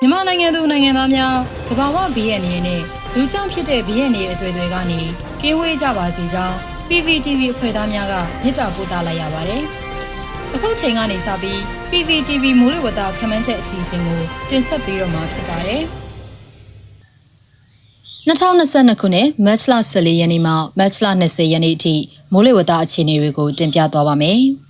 မြန်မာနိုင်ငံသူနိုင်ငံသားများသဘာဝဘီရဲ့အနေနဲ့လူကြောင့်ဖြစ်တဲ့ဘီရဲ့နေအသွေးတွေကနေကင်းဝေးကြပါစေကြောင်း PPTV အဖွဲ့သားများကမြစ်တာပို့သလိုက်ရပါတယ်။အခုချိန်ကနေစပြီး PPTV မိုးလေဝသခန့်မှန်းချက်အစီအစဉ်ကိုတင်ဆက်ပေးတော့မှာဖြစ်ပါတယ်။2022ခုနှစ်မတ်လ14ရက်နေ့မှမတ်လ20ရက်နေ့အထိမိုးလေဝသအခြေအနေတွေကိုတင်ပြသွားပါမယ်။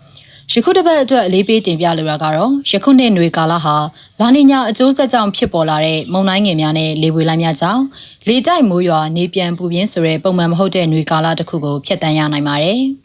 ယခုတစ်ပတ်အတွက်အလေးပေးတင်ပြလိုတာကတော့ယခုနှစ်ຫນွေကာလဟာလာနီညာအကျိုးဆက်ကြောင့်ဖြစ်ပေါ်လာတဲ့မုန်တိုင်းငယ်များနဲ့လေပွေလိုင်းများကြောင့်လေတိုက်မိုးရွာနေပြန်ပူပြင်းဆိုတဲ့ပုံမှန်မဟုတ်တဲ့ຫນွေကာလတစ်ခုကိုဖျက်ဆီးရနိုင်ပါတယ်။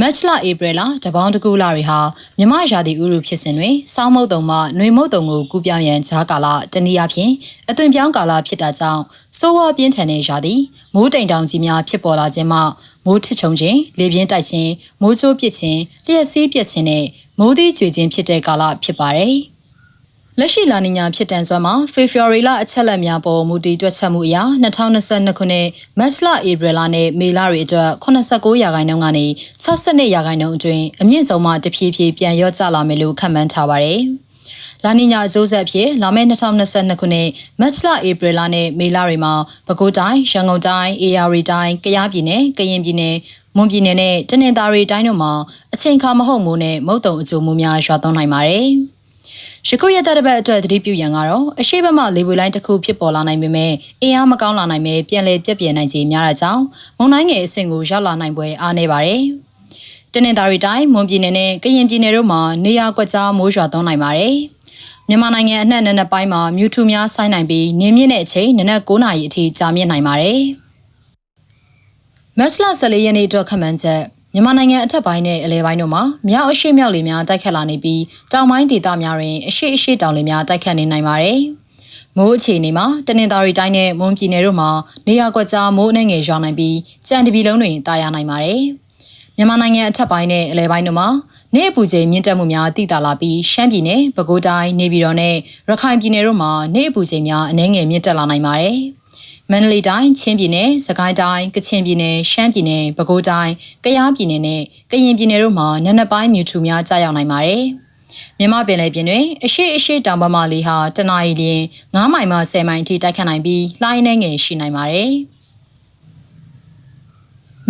မတ်လဧပြီလတပေါင်းတကူလတွေဟာမြမရာသီဥတုဖြစ်စဉ်တွင်စောင်းမုတ်တုံမှຫນွေမုတ်တုံကိုကူးပြောင်းရန်ဂျားကာလတနည်းအားဖြင့်အသွင်ပြောင်းကာလဖြစ်တာကြောင့် စိုးဝါပြင်းထန်တဲ့ရာသီမိုးတိမ်တောင်ကြီးများဖြစ်ပေါ်လာခြင်းမှမိုးထစ်ချုံခြင်းလေပြင်းတိုက်ခြင်းမိုးချိုးပစ်ခြင်းလျှက်စီးပစ်ခြင်းနဲ့မိုးသီးကျွေခြင်းဖြစ်တဲ့ကာလဖြစ်ပါတယ်။လက်ရှိလာနီညာဖြစ်တန်စွမ်းမှာဖေဖော်ဝါရီလအချက်လက်များပေါ်မူတည်တွက်ချက်မှုအရ2022ခုနှစ်မတ်လဧပြီလနဲ့မေလတွေအတွက်89ရာခိုင်နှုန်းကနေ62ရာခိုင်နှုန်းအတွင်းအမြင့်ဆုံးမှတဖြည်းဖြည်းပြန်လျော့ကျလာမယ်လို့ခန့်မှန်းထားပါတယ်။ လာနီညာအကျိုးဆက်ဖြစ်လာမယ့်2022ခုနှစ်မတ်လဧပြီလနဲ့မေလတွေမှာပဲခူးတိုင်းရန်ကုန်တိုင်းအေရရီတိုင်းကယားပြည်နယ်ကရင်ပြည်နယ်မွန်ပြည်နယ်နဲ့တနင်္သာရီတိုင်းတို့မှာအချိန်ခါမဟုတ်မိုးနဲ့မုတ်တုံအကျိုးမှုများရွာသွန်းနိုင်ပါတယ်။ရခုရတဲ့ဘက်အတွက်သတိပြုရန်ကတော့အရှိဘမလေပွေလိုင်းတစ်ခုဖြစ်ပေါ်လာနိုင်ပေမဲ့အင်အားမကောင်းလာနိုင်ပဲပြန်လည်ပြက်ပြယ်နိုင်ခြေများတာကြောင့်မုန်တိုင်းငယ်အဆင့်ကိုရောက်လာနိုင်ပွဲအားနေပါတယ်။တနင်္သာရီတိုင်းမွန်ပြည်နယ်နဲ့ကရင်ပြည်နယ်တို့မှာနေရာကွက်ကြားမိုးရွာသွန်းနိုင်ပါတယ်။ မြန်မာနိုင်ငံအနှံ့နက်နက်ပိုင်းမှာမြူထူများဆိုင်းနိုင်ပြီးနေမြင့်တဲ့အချိန်နနက်9နာရီအထိကြာမြင့်နိုင်ပါတယ်။မတ်လ14ရက်နေ့အတွက်ခန့်မှန်းချက်မြန်မာနိုင်ငံအထက်ပိုင်းနဲ့အလဲပိုင်းတို့မှာမြောက်အရှိမြောက်လေများတိုက်ခတ်လာနေပြီးတောင်ပိုင်းဒေသများတွင်အရှိအရှိတောင်လေများတိုက်ခတ်နေနိုင်ပါတယ်။မိုးအခြေအနေမှာတနင်္သာရီတိုင်းနဲ့မွန်ပြည်နယ်တို့မှာနေရာကွက်ကြားမိုးအနှဲငယ်ရွာနိုင်ပြီးကြံတပီလုံးတွင်တာယာနိုင်ပါတယ်။မြန်မာနိုင်ငံအထက်ပိုင်းနဲ့အလဲပိုင်းတို့မှာ နေ့အပူချိန်မြင့်တက်မှုများတိတာလာပြီးရှမ်းပြည်နယ်ပဲခူးတိုင်းနေပြည်တော်နဲ့ရခိုင်ပြည်နယ်တို့မှာနေ့အပူချိန်များအနည်းငယ်မြင့်တက်လာနိုင်ပါတယ်။မန္တလေးတိုင်းချင်းပြည်နယ်စကိုင်းတိုင်းကချင်ပြည်နယ်ရှမ်းပြည်နယ်ပဲခူးတိုင်းကယားပြည်နယ်နဲ့ကရင်ပြည်နယ်တို့မှာနက်နက်ပိုင်းမြူထူများကြာရောက်နိုင်ပါတယ်။မြမပင်လယ်ပြင်တွင်အရှိအရှိတောင်ပမာလီဟာတနအီလျင်9မိုင်မှ10မိုင်အထိတိုက်ခတ်နိုင်ပြီးလှိုင်းနှဲငယ်ရှိနိုင်ပါတယ်။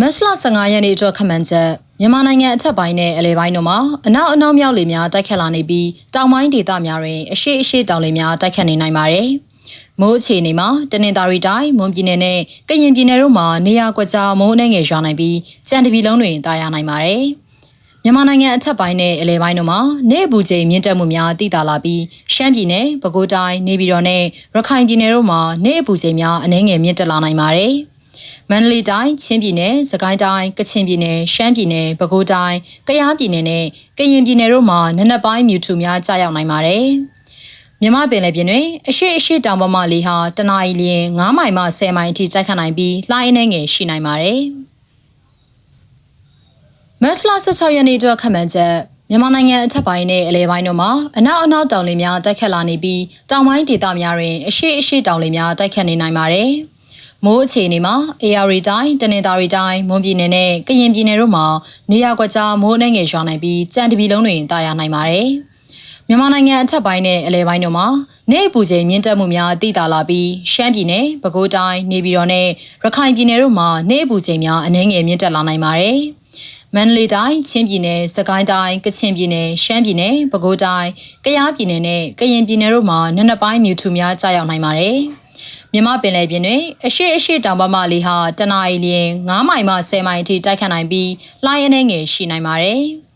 မတ်လ15ရက်နေ့အတွက်ခမှန်ချက် မြန်မာနိုင်ငံအထက်ပိုင်းနဲ့အလဲပိုင်းတို့မှာအနောက်အနောက်မြောက်လေများတိုက်ခတ်လာနေပြီးတောင်ပိုင်းဒေသများတွင်အရှိအရှိတောင်လေများတိုက်ခတ်နေနိုင်ပါတယ်။မိုးအခြေအနေမှာတနင်္သာရီတိုင်းမွန်ပြည်နယ်နဲ့ကရင်ပြည်နယ်တို့မှာနေရာကွက်ကြားမိုးအနှဲငယ်ရွာနိုင်ပြီးကြံတပီလုံးတွင်တာယာနိုင်ပါတယ်။မြန်မာနိုင်ငံအထက်ပိုင်းနဲ့အလဲပိုင်းတို့မှာနေအပူချိန်မြင့်တက်မှုများတည်တာလာပြီးရှမ်းပြည်နယ်၊ပဲခူးတိုင်း၊နေပြည်တော်နဲ့ရခိုင်ပြည်နယ်တို့မှာနေအပူချိန်များအနည်းငယ်မြင့်တက်လာနိုင်ပါတယ်။ မန္တလေးတိုင်းချင်းပြည်နယ်စကိုင်းတိုင်းကချင်ပြည်နယ်ရှမ်းပြည်နယ်ပဲခူးတိုင်းကယားပြည်နယ်နဲ့ကရင်ပြည်နယ်တို့မှာနနက်ပိုင်းမြူထူများကြာရောက်နိုင်ပါတယ်မြမပင်လယ်ပြင်တွင်အရှိအရှိတောင်ပေါ်မှလေဟာတနအီလျင်9မိုင်မှ10မိုင်အထိတိုက်ခတ်နိုင်ပြီးလှိုင်းနှဲငယ်ရှိနိုင်ပါတယ်မတ်လ16ရက်နေ့အတွက်ခန့်မှန်းချက်မြန်မာနိုင်ငံအထက်ပိုင်းနဲ့အလဲပိုင်းတို့မှာအနောက်အနောက်တောင်လေများတိုက်ခတ်လာနေပြီးတောင်ပိုင်းဒေသများတွင်အရှိအရှိတောင်လေများတိုက်ခတ်နေနိုင်ပါတယ်။ မိုးအခြေအနေမှာ AR တိုင်းတနင်္သာရီတိုင်းမွန်ပြည်နယ်နဲ့ကရင်ပြည်နယ်တို့မှာနေရာကွက်ကြားမိုးနှဲငယ်ရွာနိုင်ပြီးကြံတပီလုံးတွင်တာယာနိုင်ပါတယ်။မြန်မာနိုင်ငံအထက်ပိုင်းနဲ့အလဲပိုင်းတို့မှာနေအပူချိန်မြင့်တက်မှုများတည်တာလာပြီးရှမ်းပြည်နယ်၊ပဲခူးတိုင်း၊နေပြည်တော်နဲ့ရခိုင်ပြည်နယ်တို့မှာနေအပူချိန်များအနည်းငယ်မြင့်တက်လာနိုင်ပါတယ်။မန္တလေးတိုင်း၊ချင်းပြည်နယ်၊စကိုင်းတိုင်း၊ကချင်ပြည်နယ်၊ရှမ်းပြည်နယ်၊ပဲခူးတိုင်း၊ကယားပြည်နယ်နဲ့ကရင်ပြည်နယ်တို့မှာနနက်ပိုင်းမြူထူများကြာရောက်နိုင်ပါတယ်။ မြမပင်လယ်ပြင်တွင်အရှိအရှိတောင်ပမာလီဟာတနအီလျင်9မိုင်မှ10မိုင်အထိတိုက်ခတ်နိုင်ပြီးလှိုင်းအနေငယ်ရှိနိုင်ပါတယ်။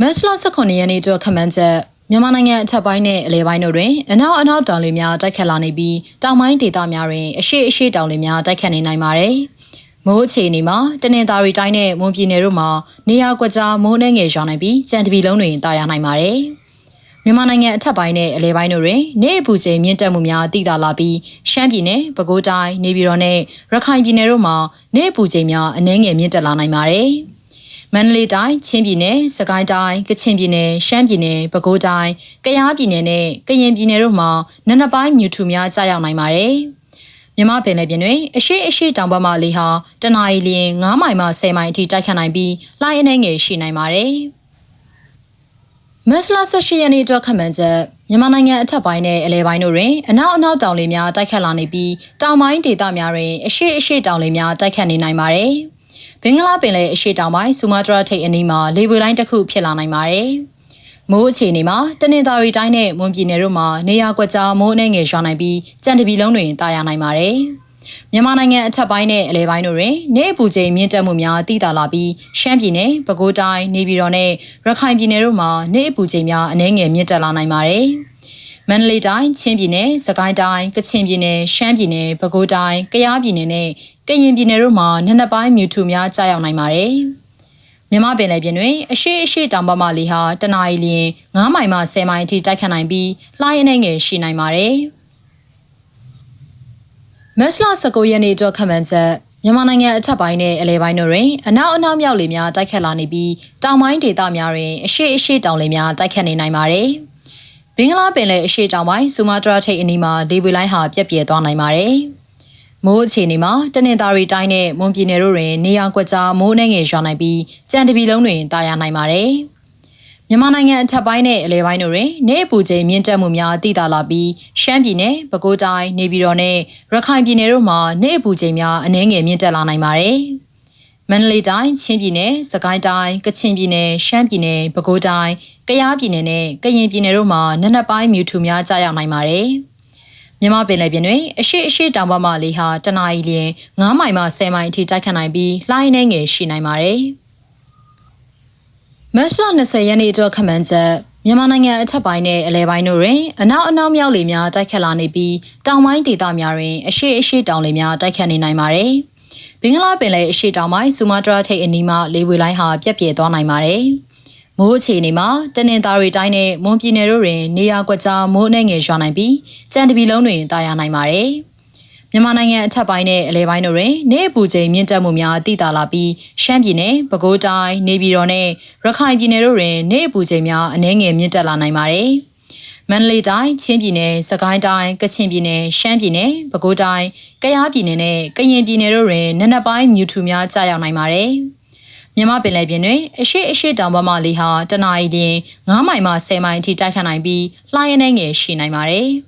မတ်လ18ရက်နေ့အတွက်ခမန်းချက်မြန်မာနိုင်ငံအထက်ပိုင်းနဲ့အလဲပိုင်းတို့တွင်အနောက်အနောက်တောင်လေများတိုက်ခတ်လာနေပြီးတောင်ပိုင်းဒေသများတွင်အရှိအရှိတောင်လေများတိုက်ခတ်နေနိုင်ပါတယ်။မိုးအခြေအနေမှာတနင်္သာရီတိုင်းနဲ့မွန်ပြည်နယ်တို့မှာနေရာကွက်ကြားမိုးနှဲငယ်ရွာနိုင်ပြီးကြံတပီလုံးတွင်တာယာနိုင်ပါတယ်။ မြန်မာနိုင်ငံအထက်ပိုင်းနဲ့အလဲပိုင်းတို့တွင်နေအပူချိန်မြင့်တက်မှုများတည်တာလာပြီးရှမ်းပြည်နယ်၊ပဲခူးတိုင်း၊နေပြည်တော်နဲ့ရခိုင်ပြည်နယ်တို့မှာနေအပူချိန်များအနည်းငယ်မြင့်တက်လာနိုင်ပါတယ်။မန္တလေးတိုင်း၊ချင်းပြည်နယ်၊စကိုင်းတိုင်း၊ကချင်ပြည်နယ်၊ရှမ်းပြည်နယ်၊ပဲခူးတိုင်း၊ကယားပြည်နယ်နဲ့ကရင်ပြည်နယ်တို့မှာနနက်ပိုင်းမြူထူများကြာရောက်နိုင်ပါတယ်။မြမပင်လယ်ပြင်တွင်အရှိအရှိတောင်ဘက်မှလေဟာတနအီလျင်9မိုင်မှ10မိုင်အထိတိုက်ခတ်နိုင်ပြီးလှိုင်းအနှဲငယ်ရှိနိုင်ပါတယ်။ မမတ်လ18ရက်နေ့အတွက်ခန့်မှန်းချက်မြန်မာနိုင်ငံအထက်ပိုင်းနဲ့အလဲပိုင်းတို့တွင်အနောက်အနောက်တောင်လေများတိုက်ခတ်လာနေပြီးတောင်ပိုင်းဒေသများတွင်အရှိအရှိတောင်လေများတိုက်ခတ်နေနိုင်ပါတယ်။ဘင်္ဂလားပင်လယ်အရှိတောင်ပိုင်းဆူမာတရာထိပ်အနီးမှာလေပွေလိုင်းတစ်ခုဖြစ်လာနိုင်ပါတယ်။မိုးအခြေအနေမှာတနင်္သာရီတိုင်းနဲ့မွန်ပြည်နယ်တို့မှာနေရာကွက်ကြားမိုးအနှဲငယ်ရွာနိုင်ပြီးကြံတပီလုံးတွင်တာယာနိုင်ပါတယ်။ မြန်မာနိုင်ငံအထက်ပိုင်းနဲ့အလဲပိုင်းတို့တွင်နေအပူချိန်မြင့်တက်မှုများတည်တာလာပြီးရှမ်းပြည်နယ်၊ပဲခူးတိုင်း၊နေပြည်တော်နဲ့ရခိုင်ပြည်နယ်တို့မှာနေအပူချိန်များအနည်းငယ်မြင့်တက်လာနိုင်ပါတယ်။မန္တလေးတိုင်း၊ချင်းပြည်နယ်၊စကိုင်းတိုင်း၊ကချင်ပြည်နယ်၊ရှမ်းပြည်နယ်၊ပဲခူးတိုင်း၊ကယားပြည်နယ်နဲ့ကရင်ပြည်နယ်တို့မှာနက်နက်ပိုင်းမြူထူများကြာရောက်နိုင်ပါတယ်။မြမပင်လယ်ပြင်တွင်အရှိအရှိတောင်ပမလီဟာတနအီလျင်9မိုင်မှ10မိုင်အထိတိုက်ခတ်နိုင်ပြီးလှိုင်းအနေငယ်ရှိနိုင်ပါတယ်။ မတ်လ19ရက်နေ့အတွက်ခန့်မှန်းချက်မြန်မာနိုင်ငံအထက်ပိုင်းနဲ့အလဲပိုင်းတို့တွင်အနောက်အနောက်မြောက်လေများတိုက်ခတ်လာနေပြီးတောင်ပိုင်းဒေသများတွင်အရှိအရှိတောင်လေများတိုက်ခတ်နေနိုင်ပါတယ်။ဘင်္ဂလားပင်လယ်အရှိတောင်ပိုင်းဆူမာတရာထိပ်အနီးမှာလေပွေလိုင်းဟာပြက်ပြဲသွားနိုင်ပါတယ်။မိုးအခြေအနေမှာတနင်္သာရီတိုင်းနဲ့မွန်ပြည်နယ်တို့တွင်နေရာကွက်ကြားမိုးနှဲငယ်ရွာနိုင်ပြီးကြံတပီလုံးတွင်တာယာနိုင်ပါတယ်။ မြန်မာနိုင်ငံအထက်ပိုင်းနဲ့အလဲပိုင်းတို့တွင်နေအပူချိန်မြင့်တက်မှုများတည်တာလာပြီးရှမ်းပြည်နယ်၊ပဲခူးတိုင်း၊နေပြည်တော်နဲ့ရခိုင်ပြည်နယ်တို့မှာနေအပူချိန်များအနည်းငယ်မြင့်တက်လာနိုင်ပါတယ်။မန္တလေးတိုင်း၊ချင်းပြည်နယ်၊စကိုင်းတိုင်း၊ကချင်ပြည်နယ်၊ရှမ်းပြည်နယ်၊ပဲခူးတိုင်း၊ကယားပြည်နယ်နဲ့ကရင်ပြည်နယ်တို့မှာနက်နက်ပိုင်းမြူထူများကြာရောက်နိုင်ပါတယ်။မြမပင်လယ်ပြင်တွင်အရှိအရှိတောင်ပမာလေးဟာတနအီလျင်9မိုင်မှ10မိုင်အထိတိုက်ခတ်နိုင်ပြီးလှိုင်းနှဲငယ်ရှိနိုင်ပါတယ်။ မတ်လ20ရက်နေ့အတွက်ခန့်မှန်းချက်မြန်မာနိုင်ငံအထက်ပိုင်းနဲ့အလဲပိုင်းတို့တွင်အနောက်အနောက်မြောက်လေများတိုက်ခတ်လာနေပြီးတောင်ပိုင်းဒေသများတွင်အရှိအရှိတောင်လေများတိုက်ခတ်နေနိုင်ပါတယ်။ဘင်္ဂလားပင်လယ်အရှိတောင်ပိုင်းဆူမာတရာထိပ်အနီးမှလေဝေလိုင်းဟာပြက်ပြဲသွားနိုင်ပါတယ်။မိုးအခြေအနေမှာတနင်္သာရီတိုင်းနဲ့မွန်ပြည်နယ်တို့တွင်နေရာကွက်ကြားမိုးအနှဲငယ်ရွာနိုင်ပြီးကြံတပီလုံးတွင်တာယာနိုင်ပါတယ်။ မြန်မာနိုင်ငံအထက်ပိုင်းနဲ့အလဲပိုင်းတို့တွင်နေအပူချိန်မြင့်တက်မှုများတည်တာလာပြီးရှမ်းပြည်နယ်၊ပဲခူးတိုင်း၊နေပြည်တော်နဲ့ရခိုင်ပြည်နယ်တို့တွင်နေအပူချိန်များအနည်းငယ်မြင့်တက်လာနိုင်ပါတယ်။မန္တလေးတိုင်း၊ချင်းပြည်နယ်၊စကိုင်းတိုင်း၊ကချင်ပြည်နယ်၊ရှမ်းပြည်နယ်၊ပဲခူးတိုင်း၊ကယားပြည်နယ်နဲ့ကရင်ပြည်နယ်တို့တွင်နက်နက်ပိုင်းမြူထူများကြာရောက်နိုင်ပါတယ်။မြမပင်လယ်ပြင်တွင်အရှိအရှိတောင်ပေါ်မှလေဟာတနအီတွင်9မိုင်မှ10မိုင်အထိတိုက်ခတ်နိုင်ပြီးလှိုင်းအနေငယ်ရှိနိုင်ပါတယ်။